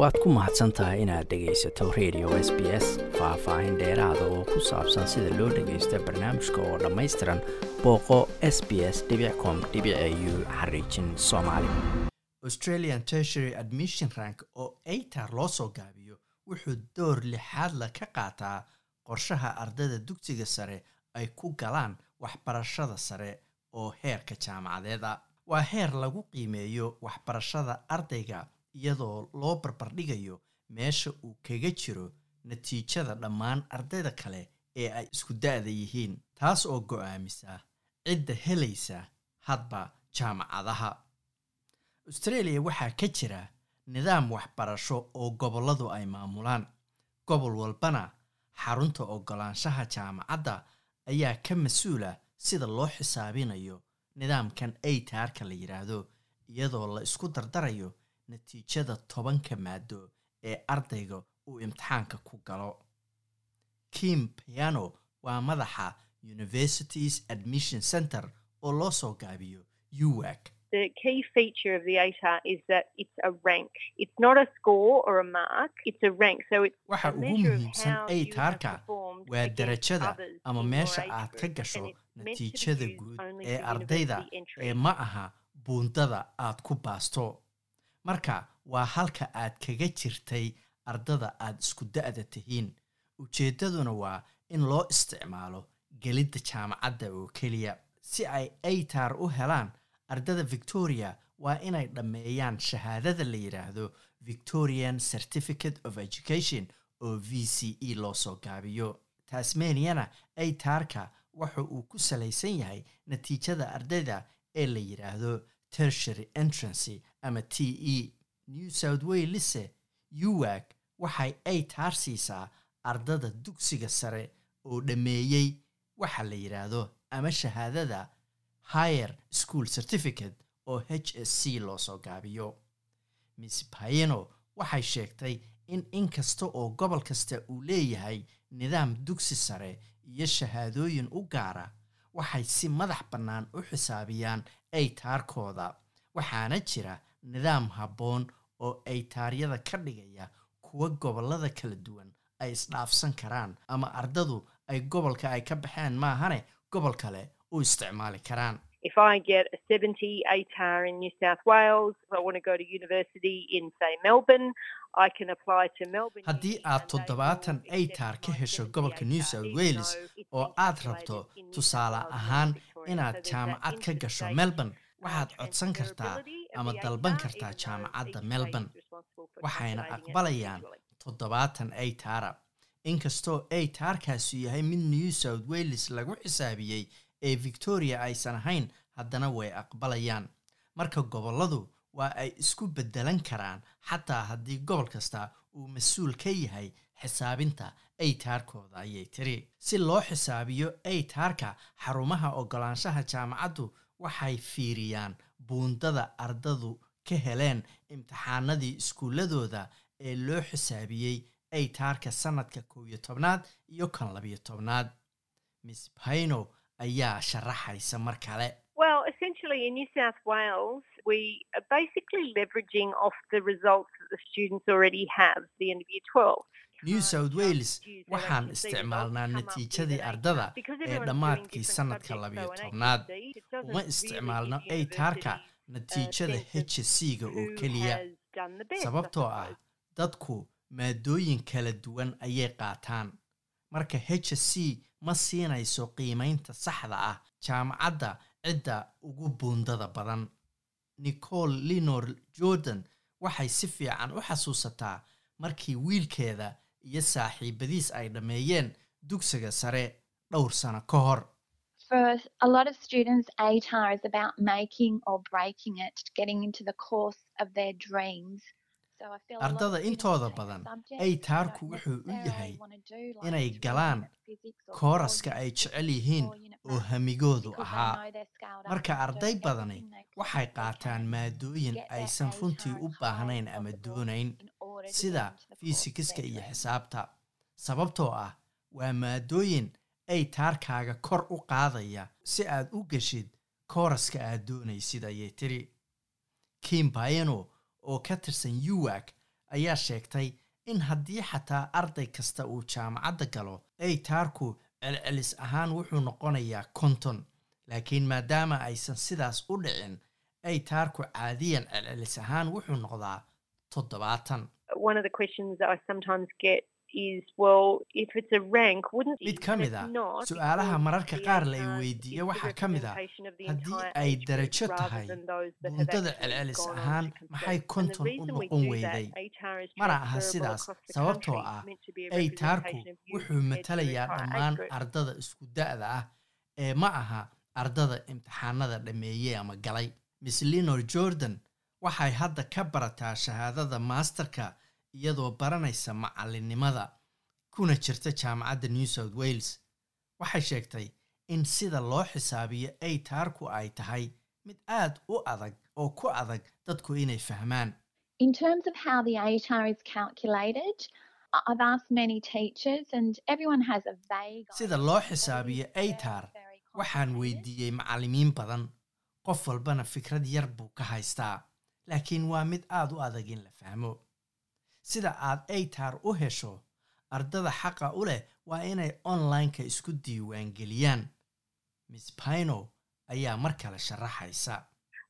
waad ku mahadsan tahay inaad dhegaysato radio s b s faah-faahin dheeraada oo ku saabsan sida loo dhagaysto barnaamijka oo dhammaystiran booqo s b s com u xariijin soomaali. Australian tertiary admission rank oo aitar loo soo gaabiyo wuxuu door lixaadla ka qaataa qorshaha ardayda dugsiga sare ay ku galaan waxbarashada sare oo heerka jaamacadeed a waa heer lagu qiimeeyo waxbarashada ardayga iyadoo loo barbardhigayo meesha uu kaga jiro natiijada dhammaan ardayda kale ee ay isku da-da yihiin taas oo go'aamisa cidda helaysa hadba jaamacadaha. Australia waxaa ka jira nidaam waxbarasho oo gobolladu ay maamulaan. Gobol walbana xarunta ogolaanshaha jaamacadda ayaa ka mas'uula sida loo xisaabinayo nidaamkan aytaarka la yidhaahdo iyadoo la isku dardarayo natiijada tobanka maado ee ardayga uu imtixaanka ku galo. Kim piano waa madaxa universities admission center oo loo soo gaabiyo uwak The key feature of the ATAR is that it's a rank. It's not a score or a mark, it's a rank. So it's waxa ugu muhiimsan performed waa darajada ama meesha aad ka gasho natiijada guud ee ardayda ee ma aha buundada aad ku baasto marka waa halka aad kaga jirtay ardada aad isku da-da tihiin. Ujeeddaduna waa in loo isticmaalo gelidda jaamacadda oo keliya. Si ay aytaar u helaan ardada victoria waa inay dhammeeyaan shahaadada la yidhaahdo victorian certificate of education oo v c e loo soo gaabiyo. Tasmaniana aytaarka waxa uu ku salaysan yahay natiijada ardayda ee la yidhaahdo tertiary entrancy ama t e. New south walese uwak waxay aytaar siisaa ardada dugsiga sare oo dhammeeyey waxa la yidhaahdo ama shahaadada higher school certificate oo h s c loo soo gaabiyo. Miss payeno waxay sheegtay in inkasta oo gobol kasta uu leeyahay nidaam dugsi sare iyo shahaadooyin u gaara waxay si madax bannaan u xisaabiyaan aytaarkooda waxaana jira nidaam habboon oo aytaaryada ka dhigaya kuwa gobollada kala duwan ay isdhaafsan karaan ama ardadu ay gobolka ay ka baxeen maahane gobol kale u isticmaali karaan If I get a 70 ATAR in New South Wales, if I want to go to university in, say, Melbourne, I can apply to Melbourne. haddii aad toddobaatan aytaar ka hesho 70 gobolka new ATAR, south wales oo aad rabto tusaale ahaan inaad jaamacad ka gasho melbourne. waxaad codsan kartaa ama dalban ATAR, kartaa jaamacadda melbourne. waxayna aqbalayaan toddobaatan aytaara inkastoo aytaarkaasu yahay mid new south wales lagu xisaabiyey ee victoria aysan ahayn haddana way aqbalayaan. Marka gobolladu waa ay isku beddelan karaan xataa haddii gobol kasta uu mas'uul ka yahay xisaabinta aytaarkooda ayay tiri. Si loo xisaabiyo aytaarka xarumaha ogolaanshaha jaamacaddu waxay fiiriyaan buundada ardadu ka heleen imtixaanadii iskuuladooda ee loo xisaabiyey aytaarka sanadka kow iyo tobnaad iyo kan labiyo tobnaad. Miss payno ayaa sharaxaysa mar kale. Well, essentially in New South Wales, we are basically leveraging off the results that the students already have at the end of year 12. new south wales waxaan isticmaalnaa natiijadii ardada ee dhammaadkii subjects, labiyo tobnaad. uma isticmaalno aytaarka universities natiijada h c ga oo keliya. sababtoo ah dadku maadooyin kala duwan ayay qaataan. Marka h c ma siinayso qiimaynta saxda ah jaamacadda cidda ugu buundada badan. Nicole linor jordan waxay si fiican u xasuusataa markii wiilkeeda iyo saaxiibadiis ay dhammeeyeen dugsiga sare dhowr sano ka hor Ardada intooda badan aytaarku wuxuu u yahay inay galaan kooraska ay jecel yihiin oo hamigoodu ahaa. marka arday badani waxay qaataan maadooyin aysan runtii u baahnayn ama doonayn sida fiisikiska their iyo xisaabta. Sababtoo ah waa maadooyin ay taarkaaga kor u qaadaya si aad u geshid kooraska aad doonaysid ayay tiri. Kim bayano oo ka tirsan uwak ayaa sheegtay in haddii xataa arday kasta uu jaamacadda galo aytaarku celcelis ahaan wuxuu noqonayaa konton laakiin maadaama aysan sidaas u dhicin aytaarku caadiyan celcelis ahaan wuxuu noqdaa toddobaatan One of the questions that I sometimes get is, well, if it's a rank, wouldn't mid it? ka mid a not, su'aalaha mararka qaar la i the waxaa ka mid a of the haddii ay darajo tahay actually celcelis ahaan maxay konton u noqon weyday? Mana aha sidaas. sababtoo ah a aytaarku wuxuu matalayaa dhammaan ardada isku da-da ah ee ma aha ardada imtixaanada dhameeyey ama galay. Miss linor jordan waxay hadda ka barataa shahaadada maasterka iyadoo baranaysa macalinimada kuna jirta jaamacadda new south wales. Waxay sheegtay in sida loo xisaabiyo aytaarku ay tahay mid aad u adag oo ku adag dadku inay fahmaan. Sida loo xisaabiyo very waxaan weydiiyey macallimiin badan. Qof walbana fikrad yar buu ka haystaa laakiin waa mid aad u adag in la fahmo sida aad aytaar u hesho ardada xaqa u leh waa inay online-ka isku diiwaangeliyaan miss pino ayaa mar kale sharaxaysa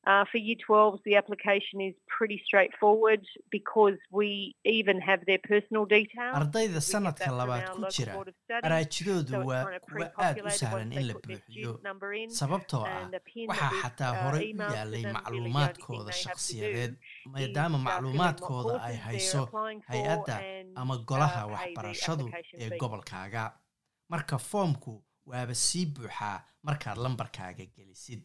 Uh, for Year 12s, the application is pretty straightforward because we even have their personal details. ardayda sanadka labaad ku jira araajidoodu waa kuwa aad u sahlan in la buuxiyo sababtoo ah waxaa xataa uh, horey u yaalay macluumaadkooda shakhsiyadeed do maadaama macluumaadkooda ay hayso hay'adda ama uh, golaha waxbarashadu ee gobolkaaga. Marka foomku waaba sii buuxaa markaad lambarkaaga gelisid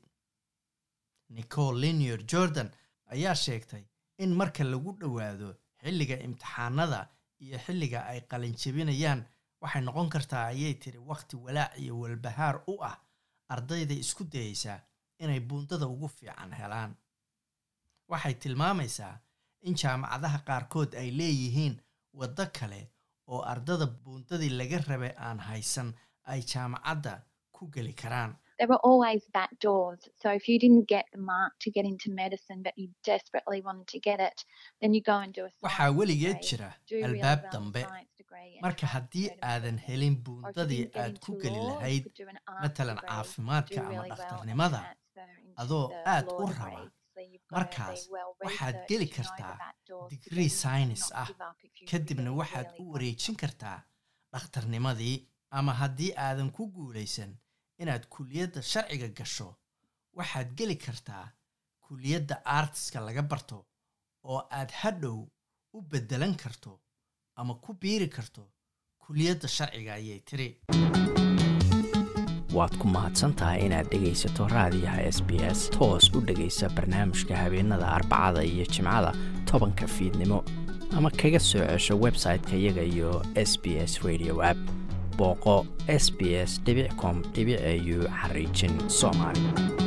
nicole linior jordan ayaa sheegtay in marka lagu dhowaado xilliga imtixaanada iyo xilliga ay qalinjebinayaan waxay noqon kartaa ayay tiri wakhti walaac iyo walbahaar u ah. Ardayda isku dayeysa inay buundada ugu fiican helaan. Waxay tilmaamaysaa in jaamacadaha qaarkood ay leeyihiin waddo kale oo ardada buundadii laga rabay aan haysan ay jaamacadda ku geli karaan There were always back doors. So if you didn't get the mark to get into medicine, but you desperately wanted to get it, then you go and do a waxaa degree, jira albaab dambe. marka haddii aadan helin buundadii aad ku geli lahayd matalan caafimaadka ama dhakhtarnimada adoo aad u raba. markaas waxaad geli kartaa science not ah. kadibna waxaad u wareejin kartaa dhakhtarnimadii ama haddii aadan ku guulaysan inaad kuliyadda sharciga gasho waxaad geli kartaa kuliyadda artiska laga barto oo aad hadhow u beddelan karto ama ku biiri karto kuliyadda sharciga ayay tiri waad ku mahadsantahay inaad dhegaysato raadiyaha s b s toos u dhegaysa barnaamijka habeenada arbacada iyo jimcada tobanka fiidnimo ama kaga soo cesho website-ka iyaga iyo s b s radio app booqo s b s com au xariijin soomaali